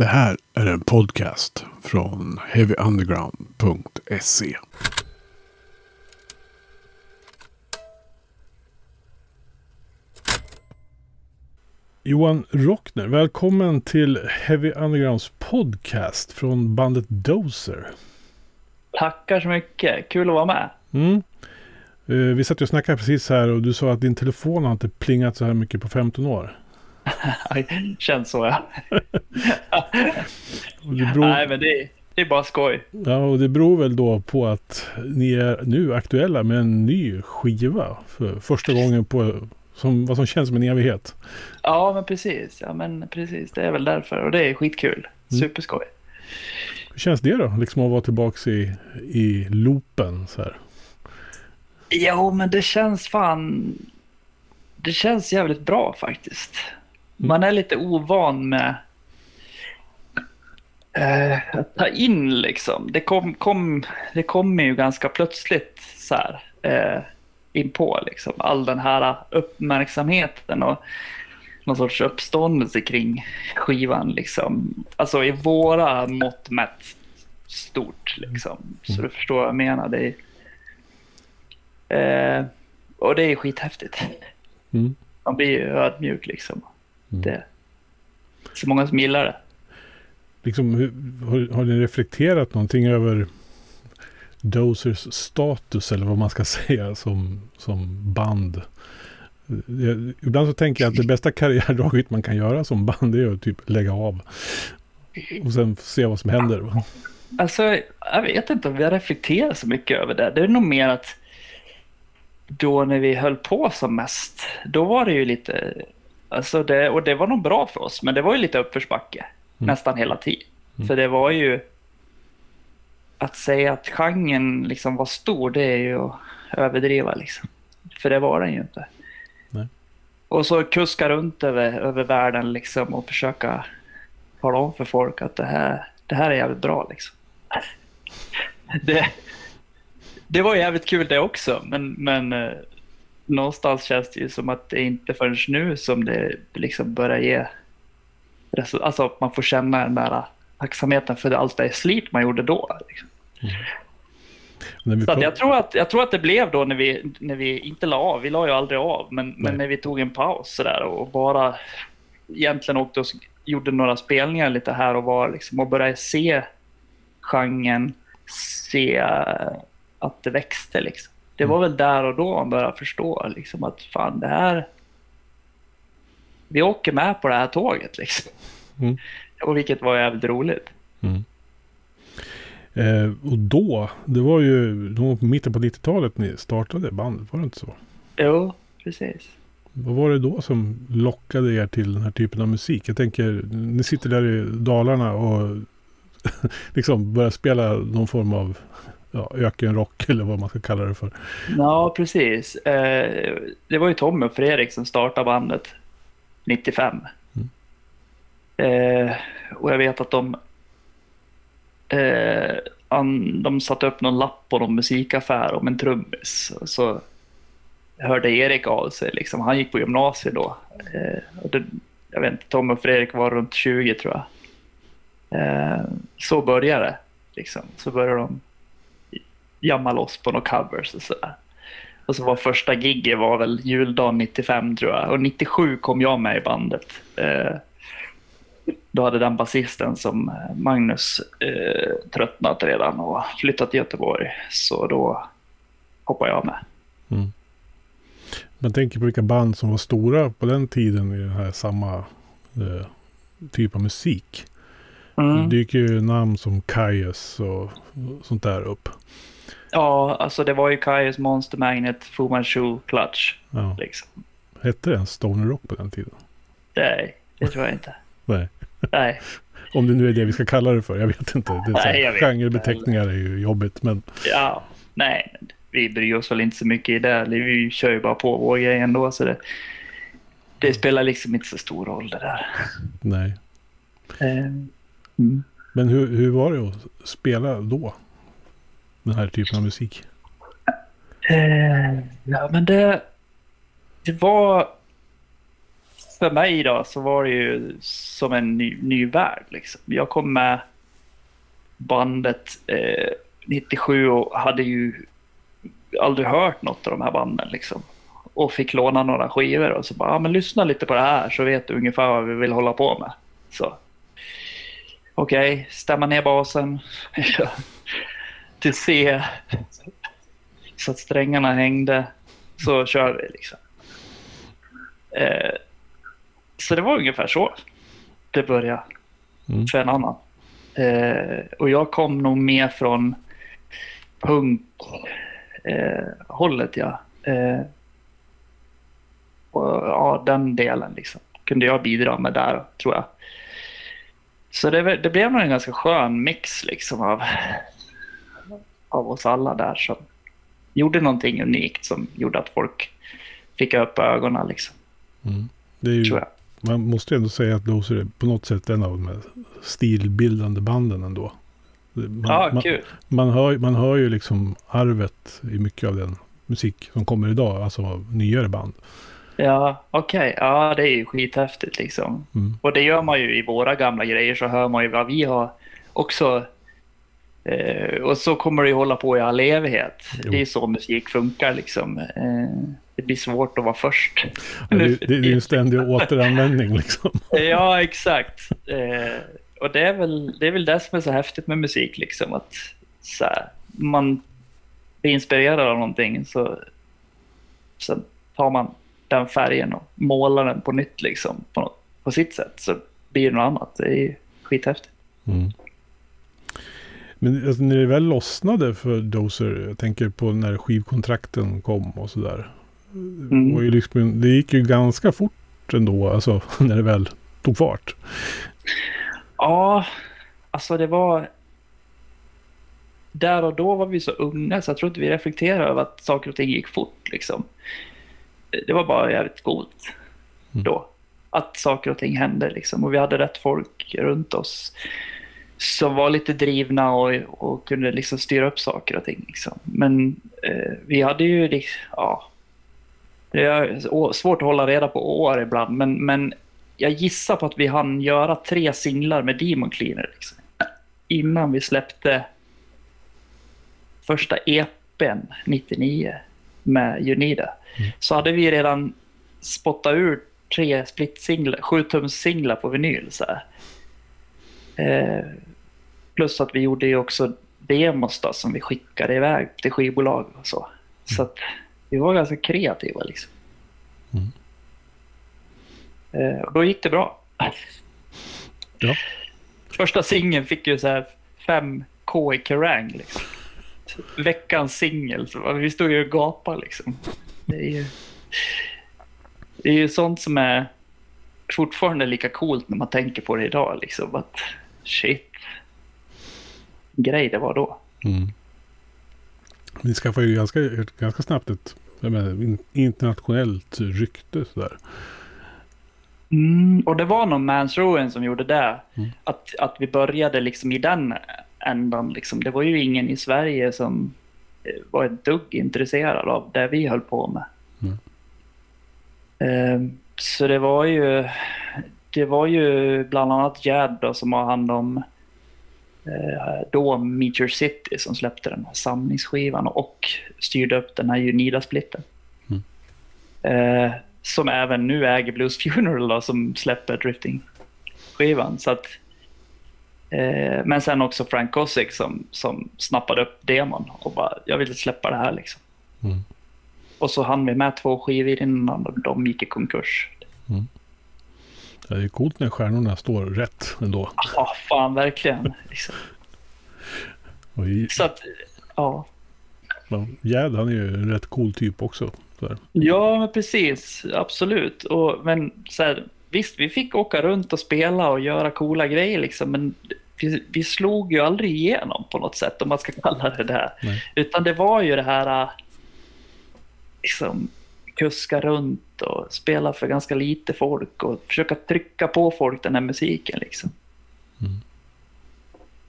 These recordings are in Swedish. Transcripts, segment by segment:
Det här är en podcast från heavyunderground.se. Johan Rockner, välkommen till Heavy Undergrounds podcast från bandet Dozer. Tackar så mycket, kul att vara med. Mm. Eh, Vi satt ju och snackade precis här och du sa att din telefon har inte plingat så här mycket på 15 år. Känns så ja. Beror, Nej men det är, det är bara skoj. ja, och det beror väl då på att ni är nu aktuella med en ny skiva för första gången på som, vad som känns som en evighet. Ja men precis, ja men precis. Det är väl därför och det är skitkul. Mm. Superskoj. Hur känns det då? Liksom att vara tillbaka i, i loopen så här. Jo men det känns fan... Det känns jävligt bra faktiskt. Man är lite ovan med eh, att ta in liksom. Det kom, kom, det kommer ju ganska plötsligt så här eh, in på liksom. All den här uppmärksamheten och någon sorts uppståndelse kring skivan liksom. Alltså i våra mått mätt stort liksom. Så du förstår vad jag menar. Det är, eh, och det är skithäftigt. Mm. Man blir ju ödmjuk liksom. Mm. Det är så många som gillar det. Liksom, har, har ni reflekterat någonting över Dozers status eller vad man ska säga som, som band? Jag, ibland så tänker jag att det bästa karriärdraget man kan göra som band är att typ lägga av. Och sen se vad som händer. Alltså, jag vet inte om vi har reflekterat så mycket över det. Det är nog mer att då när vi höll på som mest, då var det ju lite, alltså det, och det var nog bra för oss, men det var ju lite uppförsbacke nästan hela tiden. För det var ju, att säga att genren liksom var stor, det är ju att överdriva liksom. För det var den ju inte. Nej. Och så kuska runt över, över världen liksom och försöka tala om för folk att det här, det här är jävligt bra liksom. Det, det var jävligt kul det också, men, men eh, någonstans känns det ju som att det inte förrän nu som det liksom börjar ge Alltså att man får känna den där tacksamheten för allt det slit man gjorde då. Liksom. Vi Så jag, tror att, jag tror att det blev då när vi, när vi inte la av, vi la ju aldrig av, men, Nej. men när vi tog en paus sådär och bara egentligen åkte och gjorde några spelningar lite här och var liksom, och började se genren, se eh, att det växte liksom. Det var väl där och då man började förstå liksom att fan det här, vi åker med på det här tåget liksom. Mm. Och vilket var jävligt roligt. Mm. Eh, och då, det var ju var på mitten på 90-talet ni startade bandet, var det inte så? Jo, precis. Vad var det då som lockade er till den här typen av musik? Jag tänker, ni sitter där i Dalarna och liksom börjar spela någon form av ja, ökenrock eller vad man ska kalla det för. Ja, precis. Eh, det var ju Tommy och Fredrik som startade bandet 95. Eh, och jag vet att de, eh, an, de satte upp någon lapp på någon musikaffär om en trummis. Så hörde Erik av sig. Liksom. Han gick på gymnasiet då. Eh, och det, jag vet inte, Tommy och Fredrik var runt 20 tror jag. Eh, så började det. Liksom. Så började de jamma loss på några covers och sådär. Och så var första gigget var väl juldagen 95 tror jag. Och 97 kom jag med i bandet. Eh, då hade den basisten som Magnus eh, tröttnat redan och flyttat till Göteborg. Så då hoppade jag med. Man tänker på vilka band som var stora på den tiden i den här samma eh, typ av musik. Mm. Det dyker ju namn som Kaius och sånt där upp. Ja, alltså det var ju Kaius Monster Magnet, Fu Manchu, Clutch. Ja. Liksom. Hette det ens Stoner Rock på den tiden? Nej, det tror jag inte. Nej. Nej, Om det nu är det vi ska kalla det för. Jag vet inte. Det är Nej, jag vet genrebeteckningar är ju jobbigt. Men ja, nej, vi bryr oss väl inte så mycket i det. Vi kör ju bara på vår grej ändå. Så det, det spelar liksom inte så stor roll det där. nej. Eh, Mm. Men hur, hur var det att spela då? Den här typen av musik. Eh, ja, men det, det var... för mig då så var det ju som en ny, ny värld. Liksom. Jag kom med bandet eh, 97 och hade ju aldrig hört något av de här banden. Liksom. Och fick låna några skivor och så bara, ah, men lyssna lite på det här så vet du ungefär vad vi vill hålla på med. Så. Okej, okay, stämma ner basen till C så att strängarna hängde. Så kör vi liksom. Eh, så det var ungefär så det började mm. för en annan. Eh, och jag kom nog mer från punkhållet, eh, ja. Eh, och, ja, den delen liksom. Kunde jag bidra med där, tror jag. Så det, det blev nog en ganska skön mix liksom av, av oss alla där som gjorde någonting unikt som gjorde att folk fick upp ögonen liksom. Mm. Det är ju, man måste ändå säga att Dozer är på något sätt en av de här stilbildande banden ändå. Man, ja, kul. Man, man, hör, man hör ju liksom arvet i mycket av den musik som kommer idag, alltså av nyare band. Ja, okej. Okay. Ja, det är ju skithäftigt liksom. Mm. Och det gör man ju i våra gamla grejer så hör man ju vad vi har också. Eh, och så kommer det hålla på i all evighet. Jo. Det är så musik funkar liksom. Eh, det blir svårt att vara först. Ja, det, det, är ju en ständig återanvändning liksom. ja, exakt. Eh, och det är, väl, det är väl det som är så häftigt med musik, liksom, att så här, man blir inspirerad av någonting så sen tar man den färgen och målar den på nytt liksom, på, på sitt sätt så blir det något annat. Det är skithäftigt. Mm. Men alltså, när det väl lossnade för Dozer, jag tänker på när skivkontrakten kom och sådär. Mm. Det, liksom, det gick ju ganska fort ändå, alltså när det väl tog fart. Ja, alltså det var... Där och då var vi så unga så jag tror inte vi reflekterade över att saker och ting gick fort. Liksom. Det var bara jävligt coolt mm. då. Att saker och ting hände liksom. Och vi hade rätt folk runt oss som var lite drivna och, och kunde liksom styra upp saker och ting. Liksom. Men eh, vi hade ju, liksom, ja, det är svårt att hålla reda på år ibland, men, men jag gissar på att vi hann göra tre singlar med Demon Cleaner liksom, innan vi släppte första EPn 99 med Unida. Mm. Så hade vi redan spottat ur tre split-singlar, 7-tums-singlar på vinyl. Så eh, plus att vi gjorde ju också demos då, som vi skickade iväg till skivbolag och så. Mm. Så att vi var ganska kreativa liksom. Mm. Eh, och då gick det bra. Ja. Första singeln fick ju så här 5K i Kerrang. Liksom. Veckans singel. Vi stod ju och gapade liksom. Det är ju, det är ju sånt som är fortfarande lika coolt när man tänker på det idag. Liksom. Att shit, grej det var då. Mm. Ni skaffade ju ganska, ganska snabbt ett menar, internationellt rykte sådär. Mm, och det var nog Mans Ruin som gjorde det. Mm. Att, att vi började liksom i den ändan. Liksom. Det var ju ingen i Sverige som eh, var ett dugg intresserad av det vi höll på med. Mm. Uh, så det var ju det var ju bland annat Gerd som har hand om Eh, då Meteor City som släppte den här samlingsskivan och styrde upp den här Unida-splitten. Mm. Eh, som även nu äger Blues Funeral då, som släpper Drifting-skivan. Så att, eh, men sen också Frank Kosick som, som snappade upp demon och bara, jag vill släppa det här liksom. Mm. Och så hann vi med två skivor innan de gick i konkurs. Mm. Det är coolt när stjärnorna står rätt ändå. Ja, fan verkligen. Liksom. I, så att, ja. Gerd, han är ju en rätt cool typ också. Ja, men precis. Absolut. Och, men så här, visst, vi fick åka runt och spela och göra coola grejer liksom, men vi, vi slog ju aldrig igenom på något sätt, om man ska kalla det det. Utan det var ju det här liksom, kuska runt och spela för ganska lite folk och försöka trycka på folk den här musiken. Liksom. Mm.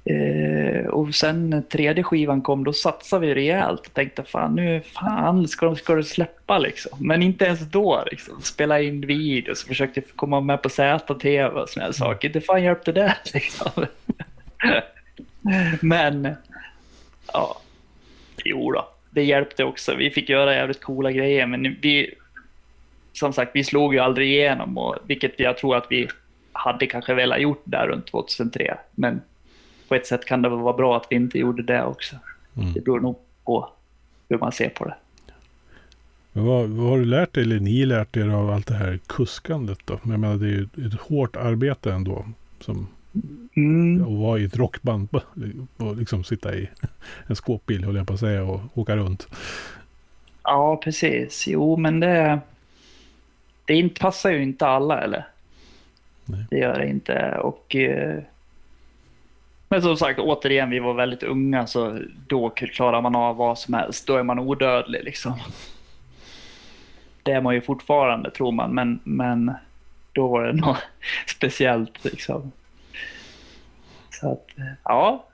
Eh, och sen tredje skivan kom då satsade vi rejält och tänkte fan nu fan ska de ska det släppa liksom. Men inte ens då liksom. Spela in videos och försökte komma med på ZTV och sådana här saker. Det fan hjälpte det liksom. Men ja, jo då, det hjälpte också. Vi fick göra jävligt coola grejer men vi som sagt, vi slog ju aldrig igenom och vilket jag tror att vi hade kanske velat gjort där runt 2003. Men på ett sätt kan det vara bra att vi inte gjorde det också. Mm. Det beror nog på hur man ser på det. Vad, vad, har du lärt dig, eller ni lärt er av allt det här kuskandet då? Jag menar, det är ju ett hårt arbete ändå. Som, mm. Att vara i ett rockband och liksom sitta i en skåpbil, höll jag på att säga, och åka runt. Ja, precis. Jo, men det, det passar ju inte alla, eller? Nej. Det gör det inte. Och eh, men som sagt, återigen, vi var väldigt unga så då klarar man av vad som helst. Då är man odödlig liksom. Det är man ju fortfarande tror man, men, men då var det något speciellt liksom. Så att, ja.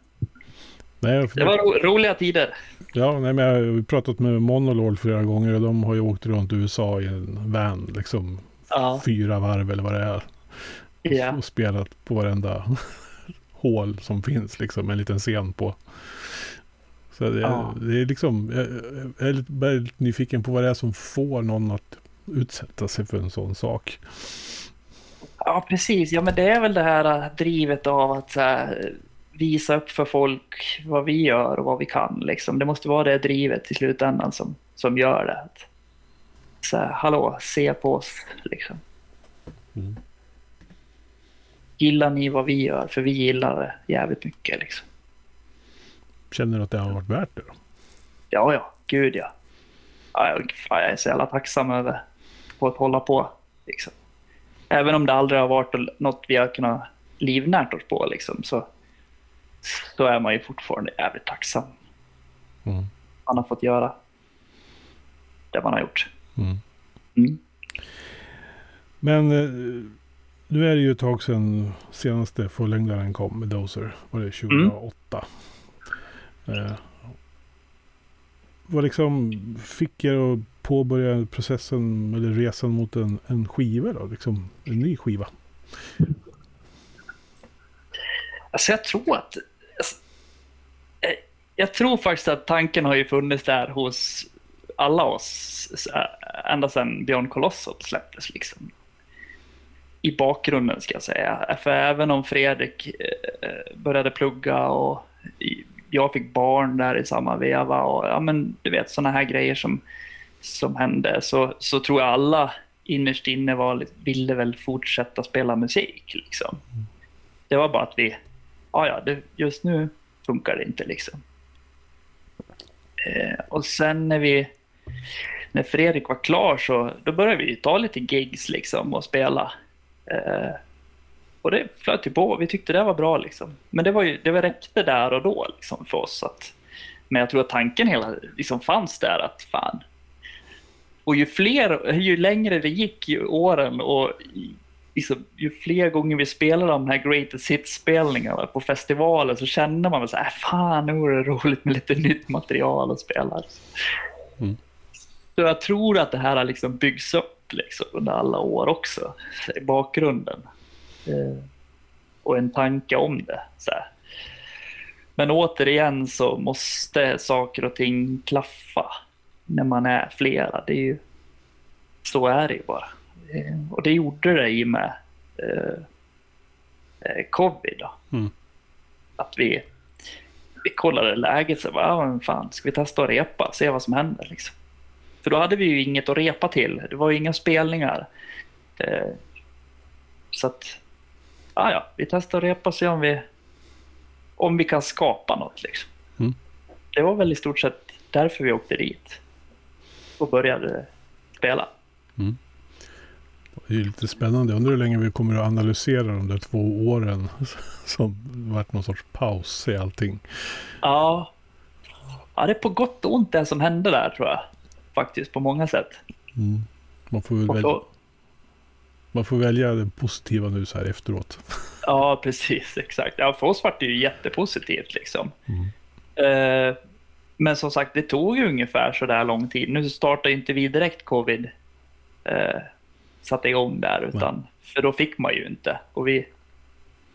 Nej, det var ro roliga tider. Ja, nej, men jag har pratat med Monolord flera gånger och de har ju åkt runt i USA i en van, liksom ja. fyra varv eller vad det är. Ja. Och spelat på varenda hål som finns, liksom en liten scen på. Så det, ja. det är liksom, jag, jag är väldigt nyfiken på vad det är som får någon att utsätta sig för en sån sak. Ja, precis. Ja, men det är väl det här äh, drivet av att här, visa upp för folk vad vi gör och vad vi kan. Liksom. Det måste vara det drivet i slutändan som, som gör det. Så här, hallå, se på oss. Liksom. Mm gillar ni vad vi gör? För vi gillar det jävligt mycket. Liksom. Känner du att det har varit värt det? Då? Ja, ja. Gud ja. ja jag, jag är så jävla tacksam över på att hålla på. Liksom. Även om det aldrig har varit något vi har kunnat livnärt oss på liksom, så, så är man ju fortfarande jävligt tacksam. Mm. Man har fått göra det man har gjort. Mm. Mm. Men eh, nu är det ju ett tag sedan senaste fullängdaren kom med Dozer. Var det 2008? Mm. Eh, vad liksom fick er att påbörja processen eller resan mot en, en skiva då? Liksom en ny skiva? Alltså jag tror att... Alltså, eh, jag tror faktiskt att tanken har ju funnits där hos alla oss eh, ända sedan Björn Colossal släpptes. Liksom i bakgrunden ska jag säga. För även om Fredrik eh, började plugga och jag fick barn där i samma veva och ja men du vet sådana här grejer som, som hände så, så tror jag alla innerst inne var, ville väl fortsätta spela musik liksom. Det var bara att vi, ja ja, det, just nu funkar det inte liksom. Eh, och sen när vi, när Fredrik var klar så då började vi ta lite gigs liksom och spela. Eh, och det flöt ju på. Vi tyckte det var bra liksom. Men det var ju, det var räckte där och då liksom för oss. Att, men jag tror att tanken hela liksom fanns där att fan. Och ju fler, ju längre det gick ju åren och liksom, ju fler gånger vi spelade de här greatest hits-spelningarna på festivaler så kände man väl så här, äh, fan nu är det roligt med lite nytt material att spela. Mm. Så jag tror att det här liksom byggts upp liksom, under alla år också i bakgrunden. Eh, och en tanke om det. Så här. Men återigen så måste saker och ting klaffa när man är flera. Det är ju, så är det ju bara. Eh, och det gjorde det i och med eh, eh covid. Mm. Att vi, vi kollade läget och bara, ah, fan, ska vi testa att repa, se vad som händer. Liksom. För då hade vi ju inget att repa till. Det var ju inga spelningar. Eh, så att, ja, ja, vi testar att repa och se om vi, om vi kan skapa något. Liksom. Mm. Det var väl i stort sett därför vi åkte dit och började spela. Mm. Det är lite spännande. Jag undrar hur länge vi kommer att analysera de där två åren som varit någon sorts paus i allting. Ja. ja, det är på gott och ont det som hände där tror jag faktiskt på många sätt. Mm. Man, får väl välja, man får välja det positiva nu så här efteråt. Ja, precis. Exakt. Ja, för oss var det ju jättepositivt. Liksom. Mm. Eh, men som sagt, det tog ju ungefär så där lång tid. Nu startade inte vi direkt covid eh, satte igång där, utan, för då fick man ju inte. Och vi,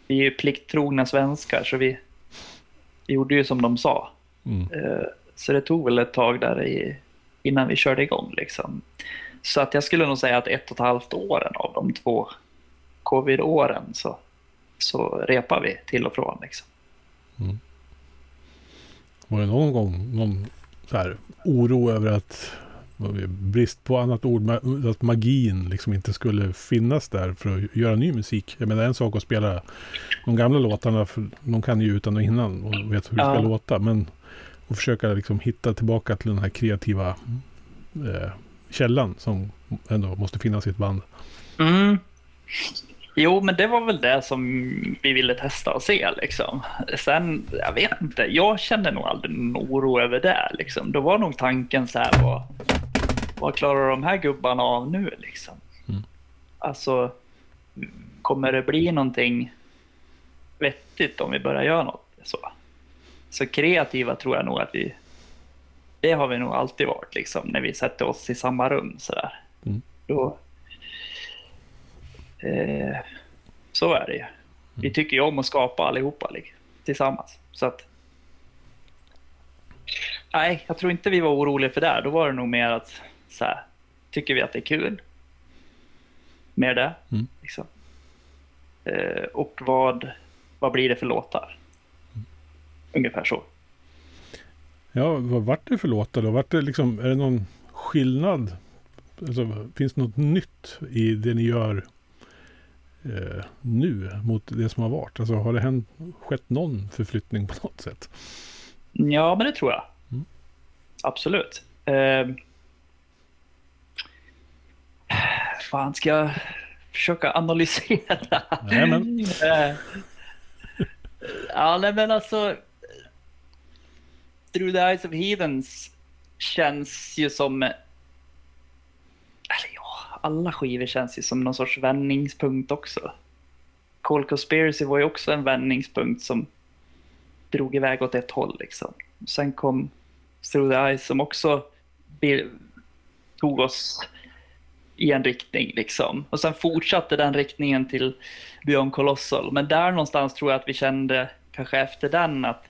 vi är ju plikttrogna svenskar, så vi, vi gjorde ju som de sa. Mm. Eh, så det tog väl ett tag där i, innan vi körde igång. Liksom. Så att jag skulle nog säga att ett och ett halvt åren av de två covid-åren så, så repar vi till och från. Liksom. Var det någon gång någon så här, oro över att brist på annat ord, att magin liksom inte skulle finnas där för att göra ny musik. Jag menar en sak att spela de gamla låtarna, för de kan ju utan och innan och vet hur det ska Ja. låta. Men att försöka liksom hitta tillbaka till den här kreativa eh, källan som ändå måste finnas i ett band. Mm. Jo, men det var väl det som vi ville testa och se. Liksom. Sen, jag vet inte, jag kände nog aldrig någon oro över det. Liksom. Då var nog tanken så här, vad, vad klarar de här gubbarna av nu? Liksom? Mm. Alltså, kommer det bli någonting vettigt om vi börjar göra något? Så, så kreativa tror jag nog att vi, det har vi nog alltid varit, liksom, när vi sätter oss i samma rum. Så där. Mm. Då, Eh, så är det ju. Vi tycker ju om att skapa allihopa liksom, tillsammans. Så att, nej, jag tror inte vi var oroliga för det. Då var det nog mer att så här, tycker vi att det är kul? Mer det. Mm. Liksom. Eh, och vad, vad blir det för låtar? Ungefär så. Ja, vad vart det för låtar då? Vart det liksom, är det någon skillnad? Alltså, finns det något nytt i det ni gör eh, nu mot det som har varit? Alltså har det hänt, skett någon förflyttning på något sätt? Ja, men det tror jag. Mm. Absolut. Eh, fan, ska jag försöka analysera? Jajamän. Eh, ja, nej, men alltså... Through the Eyes of Heathens känns ju som... Eller ja, alla skivor känns ju som någon sorts vändningspunkt också. Cold Conspiracy var ju också en vändningspunkt som drog iväg åt ett håll. Liksom. Sen kom Through the Eyes som också tog oss i en riktning. Liksom. Och sen fortsatte den riktningen till Beyond Colossal. Men där någonstans tror jag att vi kände, kanske efter den, att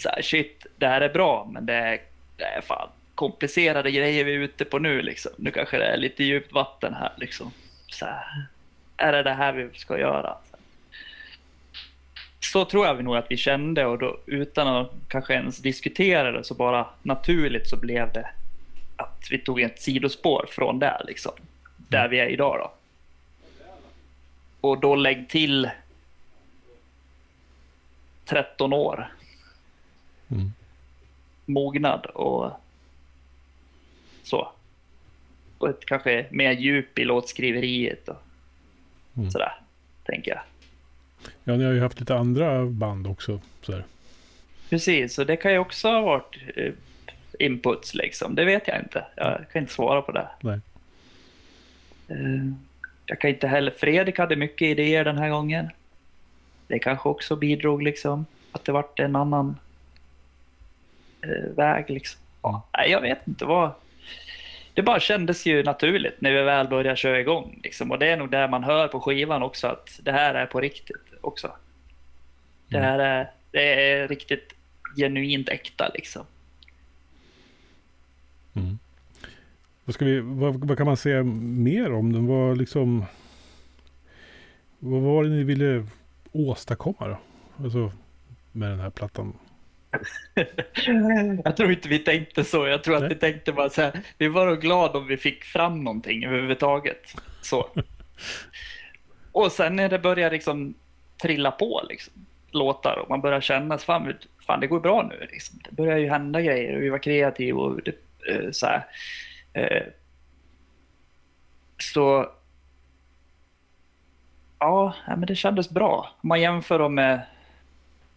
så här, shit, det här är bra, men det är, det är fan komplicerade grejer vi är ute på nu. Liksom. Nu kanske det är lite djupt vatten här. Liksom. Så här, är det det här vi ska göra? Så tror jag nog att vi kände och då, utan att kanske ens diskutera det så bara naturligt så blev det att vi tog ett sidospår från det liksom. Där vi är idag då. Och då lägg till 13 år Mm. mognad och så. Och ett kanske mer djup i låtskriveriet och Mm. sådär, tänker jag. Ja, ni har ju haft lite andra band också. Så här. Precis, och det kan ju också ha varit eh, inputs liksom. Det vet jag inte. Jag kan inte svara på det. Nej. Eh, Jag kan inte heller... Fredrik hade mycket idéer den här gången. Det kanske också bidrog liksom. Att det vart en annan väg liksom. Ja, jag vet inte vad... Det bara kändes ju naturligt när vi väl började köra igång. Liksom. Och det är nog där man hör på skivan också att det här är på riktigt också. Det här är, det är riktigt genuint äkta liksom. Mm. Vad, ska vi, vad, vad kan man säga mer om den? Vad, liksom, vad var det ni ville åstadkomma då? Alltså med den här plattan. Jag tror inte vi tänkte så. Jag tror att Nej. vi tänkte bara så här. Vi var glada om vi fick fram någonting överhuvudtaget. Så. Och sen när det börjar liksom trilla på liksom, låtar och man börjar känna att fan, fan det går bra nu. Liksom. Det börjar ju hända grejer och vi var kreativa och det, eh, så här. Eh, så ja, men det kändes bra. Om man jämför dem med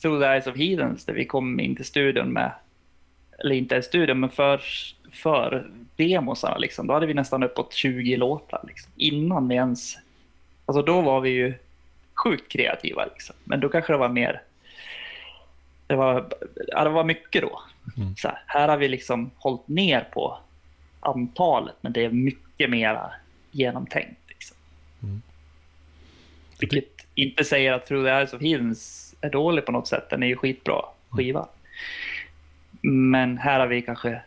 Through the Eyes of Heathens där vi kom in till studion med, eller inte i studion, men för, för demosarna liksom. Då hade vi nästan uppåt 20 låtar liksom, innan vi ens, alltså då var vi ju sjukt kreativa. Liksom. Men då kanske det var mer... Det var, ja, det var mycket då. Mm. Så här, här har vi liksom hållit ner på antalet, men det är mycket mera genomtänkt. Liksom. Mm. Vilket inte säger att Through the Eyes of Heathens är dålig på något sätt. Den är ju skitbra skiva. Men här har vi kanske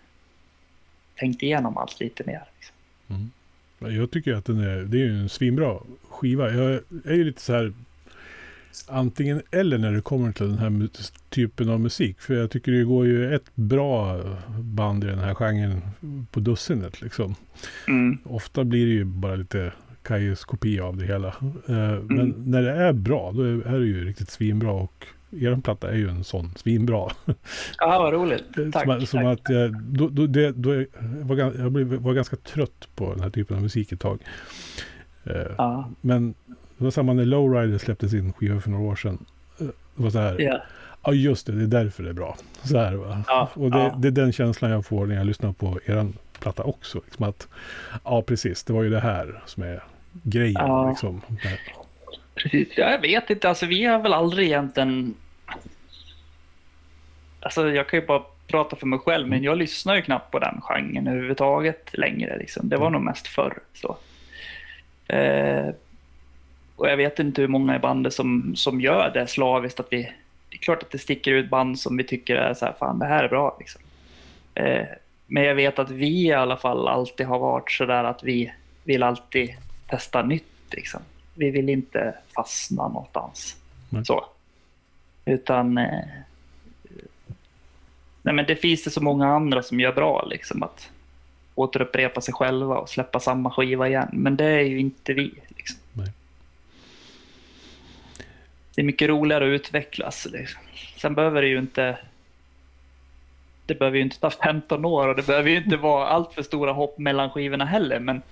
tänkt igenom allt lite mer. Liksom. Jag tycker att den är, det är en svinbra skiva. Jag är ju lite så här antingen eller när det kommer till den här typen av musik. För jag tycker det går ju ett bra band i den här genren på dussinet liksom. Mm. Ofta blir det ju bara lite Kajes kopia av det hela. Eh, Men när det är bra, då är det ju riktigt svinbra. Och er platta är ju en sån svinbra. Ja, vad roligt. Tack. som, att- som tack. att jag, då, då, det, då jag, var, jag blev, var ganska trött på den här typen av musik ett tag. Eh, Ja, Men det var samma när Lowrider släppte sin skiva för några år sedan. Eh, Det var så här, ja ja, just det, det är därför det är bra. Så här va. ja, Och det, ja. det är den känslan jag får när jag lyssnar på er platta också. Liksom att, ja precis, det var ju det här som är grejen. Ja. Liksom. Precis. Ja, Jag vet inte, alltså vi har väl aldrig egentligen... Alltså jag kan ju bara prata för mig själv, men jag lyssnar ju knappt på den genren överhuvudtaget längre. Liksom. Det var nog mest förr. Så. Eh, och jag vet inte hur många i bandet som, som gör det slaviskt. Att vi, det är klart att det sticker ut band som vi tycker är så här, fan det här är bra. Liksom. Eh, men jag vet att vi i alla fall alltid har varit så där att vi vill alltid testa nytt. Liksom. Vi vill inte fastna någonstans. Så. Utan... Eh, nej men det finns det så många andra som gör bra. Liksom, att återupprepa sig själva och släppa samma skiva igen. Men det är ju inte vi. Liksom. Det är mycket roligare att utvecklas. Liksom. Sen behöver det ju inte... Det behöver ju inte ta 15 år och det behöver ju inte vara allt för stora hopp mellan skivorna heller. Men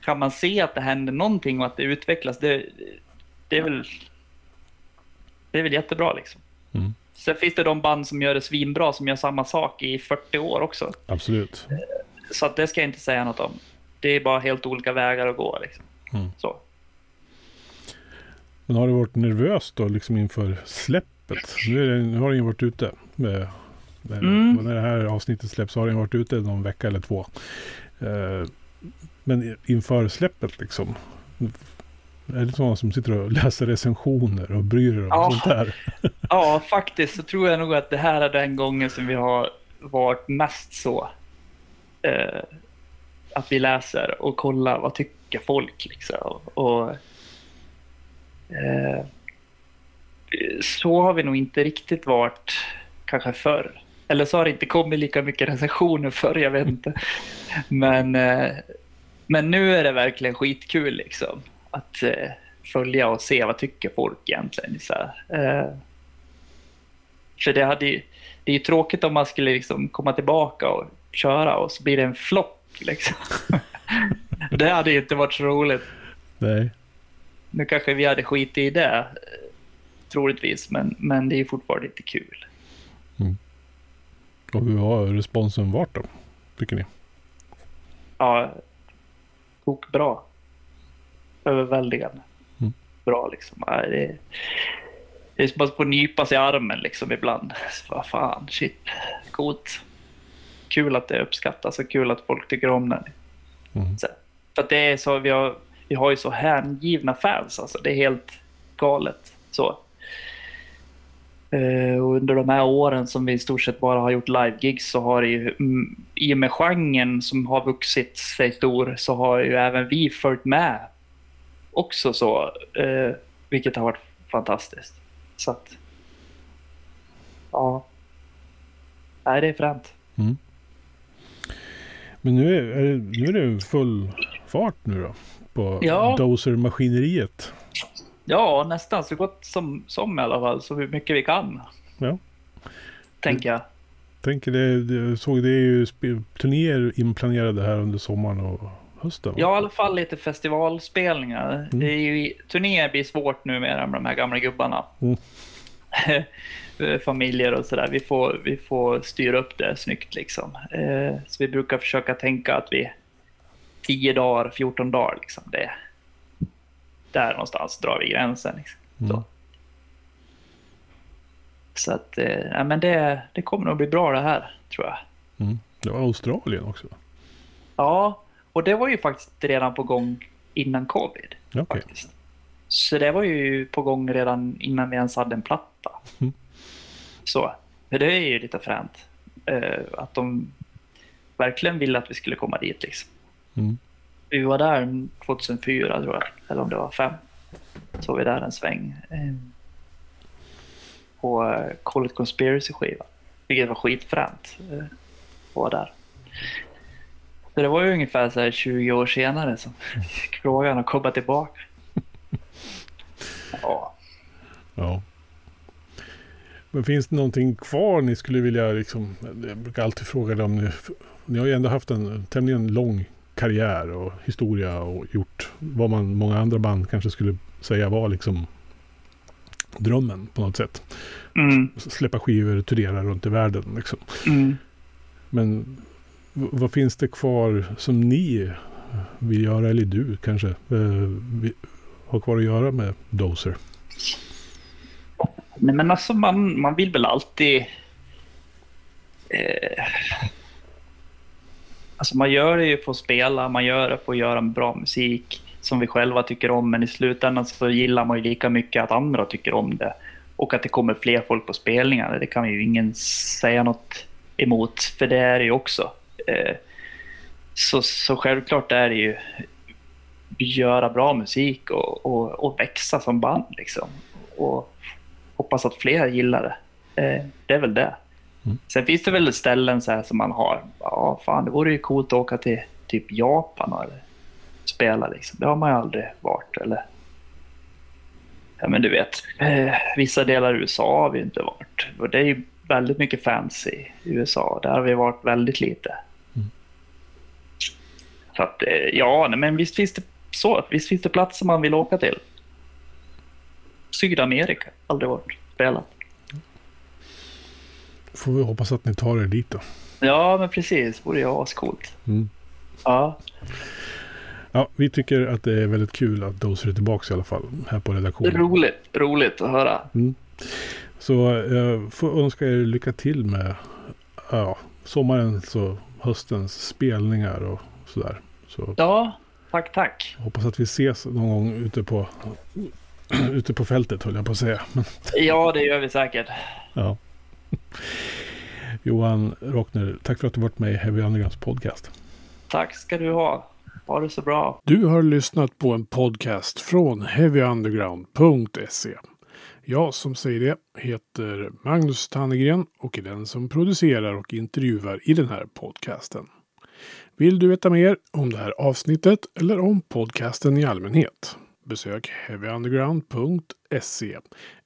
kan man se att det händer någonting och att det utvecklas, det, det är väl det är väl jättebra liksom. Mm. Sen finns det de band som gör det svinbra som gör samma sak i 40 år också. Absolut. Så att det ska jag inte säga något om. Det är bara helt olika vägar att gå. Liksom. Mm. Så. Men har du varit nervös då liksom inför släppet? Nu, nu har den ju varit ute. Med, med, Mm. När det här avsnittet släpps har den varit ute någon vecka eller två. Eh, men inför släppet liksom. Är det sådana som sitter och läser recensioner och bryr dig om Ja. sånt där? Ja, faktiskt så tror jag nog att det här är den gången som vi har varit mest så. Eh, att vi läser och kollar vad tycker folk liksom. Och, eh, så har vi nog inte riktigt varit kanske förr. Eller så har det inte kommit lika mycket recensioner förr, jag vet inte. Men, eh, men nu är det verkligen skitkul liksom. Att eh, följa och se vad tycker folk egentligen. Så. Eh, för det, hade ju, det är ju tråkigt om man skulle liksom komma tillbaka och köra och så blir det en flopp. Liksom. det hade ju inte varit så roligt. Nej. Nu kanske vi hade skit i det, troligtvis, men, men det är ju fortfarande inte kul. Och hur har responsen varit då? Tycker ni? Ja, tok bra. Överväldigande. Mm. Bra liksom. Ja, det, det är som att få nypa sig i armen liksom ibland. Vad fan, shit, coolt. Kul att det uppskattas och kul att folk tycker om den. Mm. Så, för att det är så, vi har, vi har ju så hängivna fans alltså. Det är helt galet. Så. Eh, och under de här åren som vi i stort sett bara har gjort live-gigs så har det ju, mm, i och med genren som har vuxit sig stor, så har ju även vi följt med också så, eh, vilket har varit fantastiskt. Så att, ja. Nej, det är fränt. Mm. Men nu är, är, det, nu är det full fart nu då. På Ja. Dozer-maskineriet. Ja, nästan så gott som, som i alla fall, så mycket vi kan. Ja. Tänker jag. Tänker det, jag såg det är ju turnéer inplanerade här under sommaren och hösten. va? Ja, i alla fall lite festivalspelningar. Det är ju, turnéer blir svårt nu med de här gamla gubbarna. Mm. Familjer och sådär. Vi får, vi får styra upp det snyggt liksom. Eh, så vi brukar försöka tänka att vi 10 dagar, 14 dagar liksom. Det, där någonstans drar vi gränsen. Liksom. Mm. Så. Så att, eh, ja, men det, det kommer nog bli bra det här, tror jag. Mm. Det var Australien också. Ja, och det var ju faktiskt redan på gång innan covid. Okej. Faktiskt. Så det var ju på gång redan innan vi ens hade en platta. Mm. Så, för det är ju lite fränt. Eh, att de verkligen ville att vi skulle komma dit liksom. Mm. Vi var där 2004 tror jag, eller om det var fem. Så var vi där en sväng. Eh, på eh, Call It Conspiracy-skiva. Vilket var skitfränt. Eh, att vara där. Så det var ju ungefär så här 20 år senare som fick frågan att komma tillbaka. Ja. Ja. Men finns det någonting kvar ni skulle vilja liksom, jag brukar alltid fråga det om ni, ni har ju ändå haft en tämligen lång karriär och historia och gjort vad man, många andra band kanske skulle säga var liksom drömmen på något sätt. Mm, Släppa skivor, turnera runt i världen liksom. mm. Men vad finns det kvar som ni vill göra, eller du kanske, eh, har kvar att göra med Dozer? Nej, men alltså man, man vill väl alltid... Eh, alltså man gör det ju för att spela, man gör det för att göra bra musik som vi själva tycker om, men i slutändan så gillar man ju lika mycket att andra tycker om det. Och att det kommer fler folk på spelningar, det kan ju ingen säga något emot, för det är det ju också. Eh, så, så självklart är det ju göra bra musik och, och, och växa som band liksom. Och hoppas att fler gillar det. Eh, det är väl det. Mm. Sen finns det väl ställen så här som man har. Ja, fan, det vore ju coolt att åka till typ Japan och spela liksom. Det har man ju aldrig varit. Eller... Ja, men du vet, eh, vissa delar i USA har vi inte varit. Och det är ju väldigt mycket fans i USA. Där har vi varit väldigt lite. Mm. Så att, eh, ja, men visst finns det så. Visst finns det platser man vill åka till. Sydamerika, aldrig varit spelat. Får vi hoppas att ni tar er dit då. Ja, men precis. Vore ju ascoolt. Mm. Ja. Ja, vi tycker att det är väldigt kul att Dozer är tillbaka i alla fall här på redaktionen. Roligt, roligt att höra. Mm. Så jag får önska er lycka till med ja, sommarens och höstens spelningar och sådär. Så Ja, tack, tack. hoppas att vi ses någon gång ute på, ute på fältet höll jag på att säga. Ja, det gör vi säkert. ja. Johan Rockner, tack för att du varit med i Heavy Undergrounds podcast. Tack ska du ha. Ha det så bra. Du har lyssnat på en podcast från heavyunderground.se. Jag som säger det heter Magnus Tannegren och är den som producerar och intervjuar i den här podcasten. Vill du veta mer om det här avsnittet eller om podcasten i allmänhet? Besök heavyunderground.se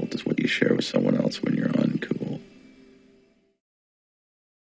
you share with someone else when you're uncool.